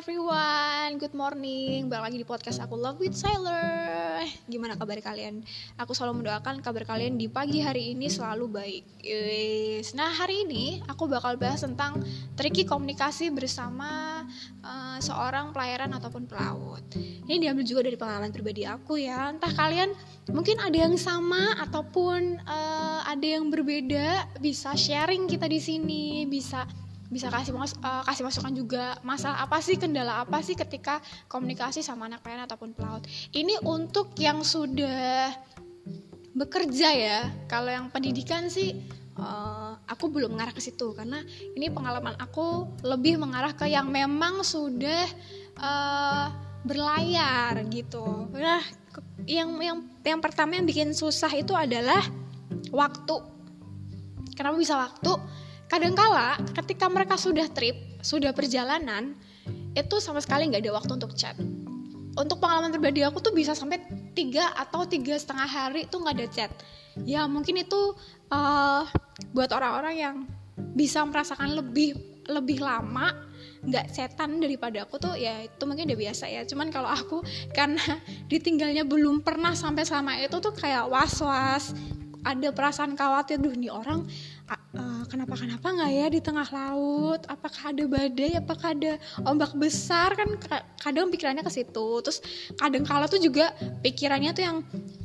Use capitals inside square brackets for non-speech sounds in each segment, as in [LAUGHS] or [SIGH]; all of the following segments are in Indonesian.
everyone, good morning. Balik lagi di podcast aku Love with Sailor. Gimana kabar kalian? Aku selalu mendoakan kabar kalian di pagi hari ini selalu baik. Yes. Nah hari ini aku bakal bahas tentang Triki komunikasi bersama uh, seorang pelayaran ataupun pelaut. Ini diambil juga dari pengalaman pribadi aku ya. Entah kalian mungkin ada yang sama ataupun uh, ada yang berbeda Bisa sharing kita di sini Bisa bisa kasih mas uh, kasih masukan juga masalah apa sih kendala apa sih ketika komunikasi sama anak pelayan ataupun pelaut. Ini untuk yang sudah bekerja ya kalau yang pendidikan sih uh, aku belum mengarah ke situ karena ini pengalaman aku lebih mengarah ke yang memang sudah uh, berlayar gitu. Nah yang yang yang pertama yang bikin susah itu adalah waktu. Kenapa bisa waktu kadangkala ketika mereka sudah trip sudah perjalanan itu sama sekali nggak ada waktu untuk chat. Untuk pengalaman pribadi aku tuh bisa sampai tiga atau tiga setengah hari tuh nggak ada chat. Ya mungkin itu uh, buat orang-orang yang bisa merasakan lebih lebih lama nggak setan daripada aku tuh ya itu mungkin udah biasa ya. Cuman kalau aku [LAUGHS] karena ditinggalnya belum pernah sampai selama itu tuh kayak was was ada perasaan khawatir duh nih orang uh, kenapa kenapa nggak ya di tengah laut? Apakah ada badai? Apakah ada ombak besar? Kan kadang pikirannya ke situ. Terus kadang kala tuh juga pikirannya tuh yang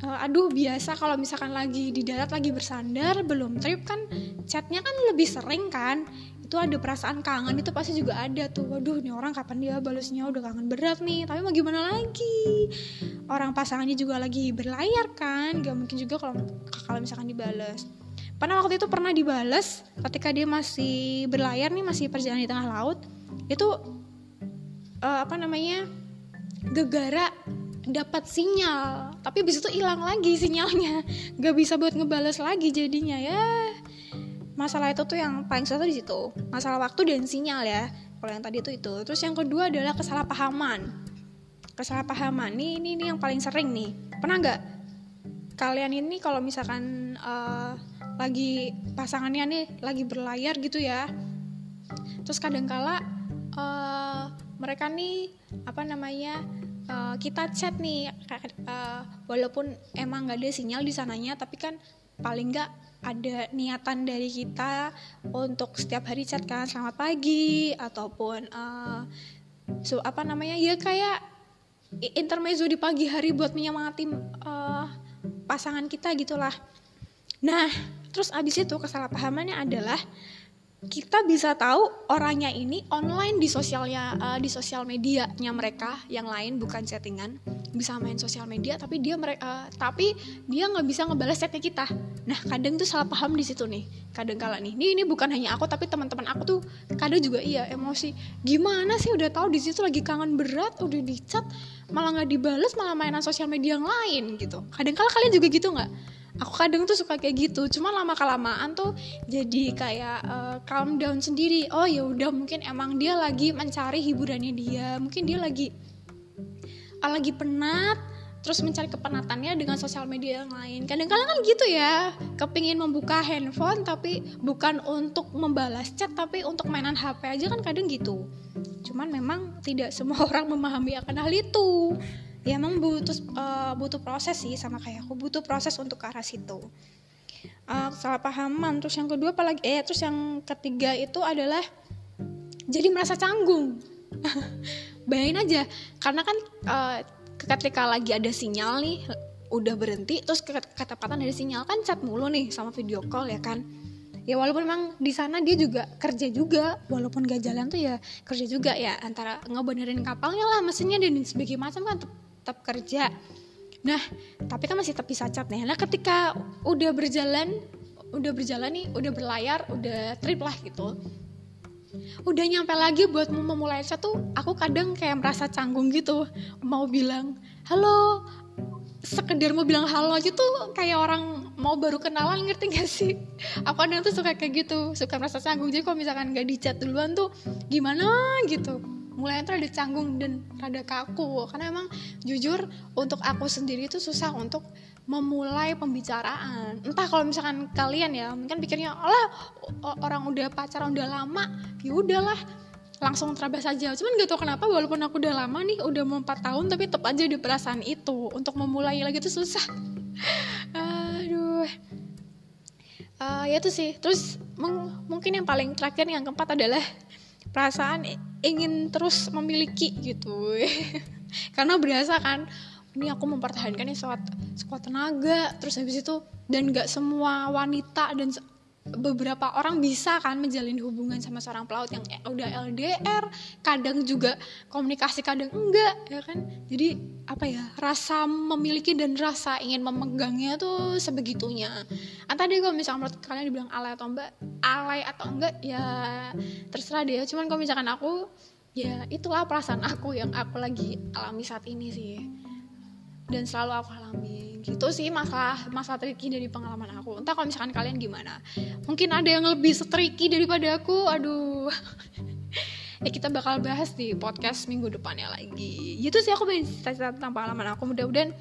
uh, aduh biasa kalau misalkan lagi di darat lagi bersandar belum trip kan chatnya kan lebih sering kan? Itu ada perasaan kangen itu pasti juga ada tuh. Waduh nih orang kapan dia balasnya? Udah kangen berat nih. Tapi mau gimana lagi? Orang pasangannya juga lagi berlayar kan? Gak mungkin juga kalau kalau misalkan dibalas pernah waktu itu pernah dibales ketika dia masih berlayar nih masih perjalanan di tengah laut itu uh, apa namanya gegara dapat sinyal. Tapi bisa tuh hilang lagi sinyalnya. [LAUGHS] Gak bisa buat ngebales lagi jadinya ya. Masalah itu tuh yang paling susah di situ. Masalah waktu dan sinyal ya. Kalau yang tadi itu itu. Terus yang kedua adalah kesalahpahaman. Kesalahpahaman. Nih ini, ini yang paling sering nih. Pernah nggak kalian ini kalau misalkan uh, lagi pasangannya nih lagi berlayar gitu ya. Terus kadangkala uh, mereka nih apa namanya uh, kita chat nih uh, walaupun emang nggak ada sinyal di sananya tapi kan paling nggak ada niatan dari kita untuk setiap hari chat kan selamat pagi ataupun uh, so apa namanya ya kayak intermezzo di pagi hari buat menyemangati uh, pasangan kita gitulah. Nah Terus abis itu kesalahpahamannya adalah kita bisa tahu orangnya ini online di sosialnya uh, di sosial medianya mereka yang lain bukan chattingan. Bisa main sosial media tapi dia mereka uh, tapi dia nggak bisa ngebalas chatnya kita. Nah kadang tuh salah paham di situ nih kadang kala nih. Ini ini bukan hanya aku tapi teman-teman aku tuh kadang juga iya emosi. Gimana sih udah tahu di situ lagi kangen berat udah dicat malah nggak dibales malah mainan sosial media yang lain gitu. Kadang kala kalian juga gitu nggak aku kadang tuh suka kayak gitu. Cuma lama kelamaan tuh jadi kayak uh, calm down sendiri. Oh ya udah mungkin emang dia lagi mencari hiburannya dia. Mungkin dia lagi uh, lagi penat terus mencari kepenatannya dengan sosial media yang lain. Kadang-kadang kan gitu ya. Kepingin membuka handphone tapi bukan untuk membalas chat tapi untuk mainan HP aja kan kadang gitu. Cuman memang tidak semua [LAUGHS] orang memahami akan hal itu ya emang butuh uh, butuh proses sih sama kayak aku. Butuh proses untuk ke arah situ. Uh, salah pahaman terus yang kedua apalagi eh terus yang ketiga itu adalah jadi merasa canggung. [LAUGHS] Bayangin aja karena kan uh, ketika lagi ada sinyal nih udah berhenti terus ketepatan dari sinyal kan chat mulu nih sama video call ya kan. Ya walaupun memang di sana dia juga kerja juga walaupun gak jalan tuh ya kerja juga ya antara ngebenerin kapalnya lah mesinnya dan sebagainya macam kan tetap kerja. Nah tapi kan masih tapi sacat nih. Nah ketika udah berjalan udah berjalan nih udah berlayar udah trip lah gitu. Udah nyampe lagi buat memulai chat tuh aku kadang kayak merasa canggung gitu. Mau bilang halo sekedar mau bilang halo aja tuh kayak orang mau baru kenalan ngerti gak sih? Aku kadang tuh suka kayak gitu suka merasa canggung. Jadi kalau misalkan gak di chat duluan tuh gimana gitu mulai tuh ada canggung dan rada kaku. Karena emang jujur untuk aku sendiri itu susah untuk memulai pembicaraan. Entah kalau misalkan kalian ya mungkin pikirnya lah orang udah pacaran udah lama ya udahlah langsung terabas saja cuman gak tau kenapa walaupun aku udah lama nih udah mau 4 tahun tapi tetap aja di perasaan itu. Untuk memulai lagi tuh susah. [LAUGHS] Aduh. Uh, ya itu sih. Terus mungkin yang paling terakhir yang keempat adalah perasaan ingin terus memiliki gitu. [LAUGHS] Karena berasa kan ini aku mempertahankan ini sekuat, sekuat tenaga terus habis itu dan gak semua wanita dan beberapa orang bisa kan menjalin hubungan sama seorang pelaut yang udah LDR kadang juga komunikasi kadang enggak ya kan? Jadi apa ya rasa memiliki dan rasa ingin memegangnya tuh sebegitunya. Entah deh kalau misalnya menurut kalian dibilang alay atau enggak alay atau enggak ya terserah deh. Cuman kalau misalkan aku ya itulah perasaan aku yang aku lagi alami saat ini sih dan selalu aku alami gitu sih masalah masalah tricky dari pengalaman aku. Entah kalau misalkan kalian gimana. Mungkin ada yang lebih setriki daripada aku. Aduh. [LAUGHS] Ya kita bakal bahas di podcast minggu depannya lagi. Gitu sih aku pengen cerita tentang pengalaman aku. Mudah-mudahan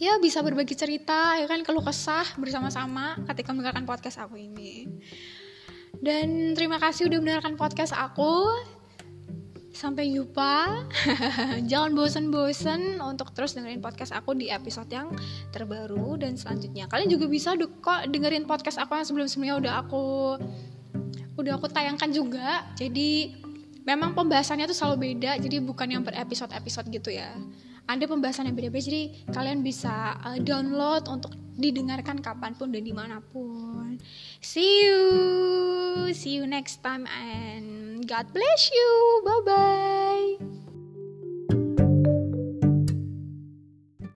ya bisa berbagi cerita ya kan? Keluh kesah bersama-sama ketika mendengarkan podcast aku ini. Dan terima kasih udah mendengarkan podcast aku Sampai jumpa. [LAUGHS] Jangan bosen-bosen untuk terus dengerin podcast aku di episode yang terbaru dan selanjutnya. Kalian juga bisa kok dengerin podcast aku yang sebelum-sebelumnya udah aku udah aku tayangkan juga. Jadi memang pembahasannya tuh selalu beda. Jadi bukan yang per episode-episode gitu ya. Ada pembahasan yang beda-beda. Jadi kalian bisa uh, download untuk didengarkan kapan pun dan di mana pun. See you, see you next time and God bless you. Bye bye.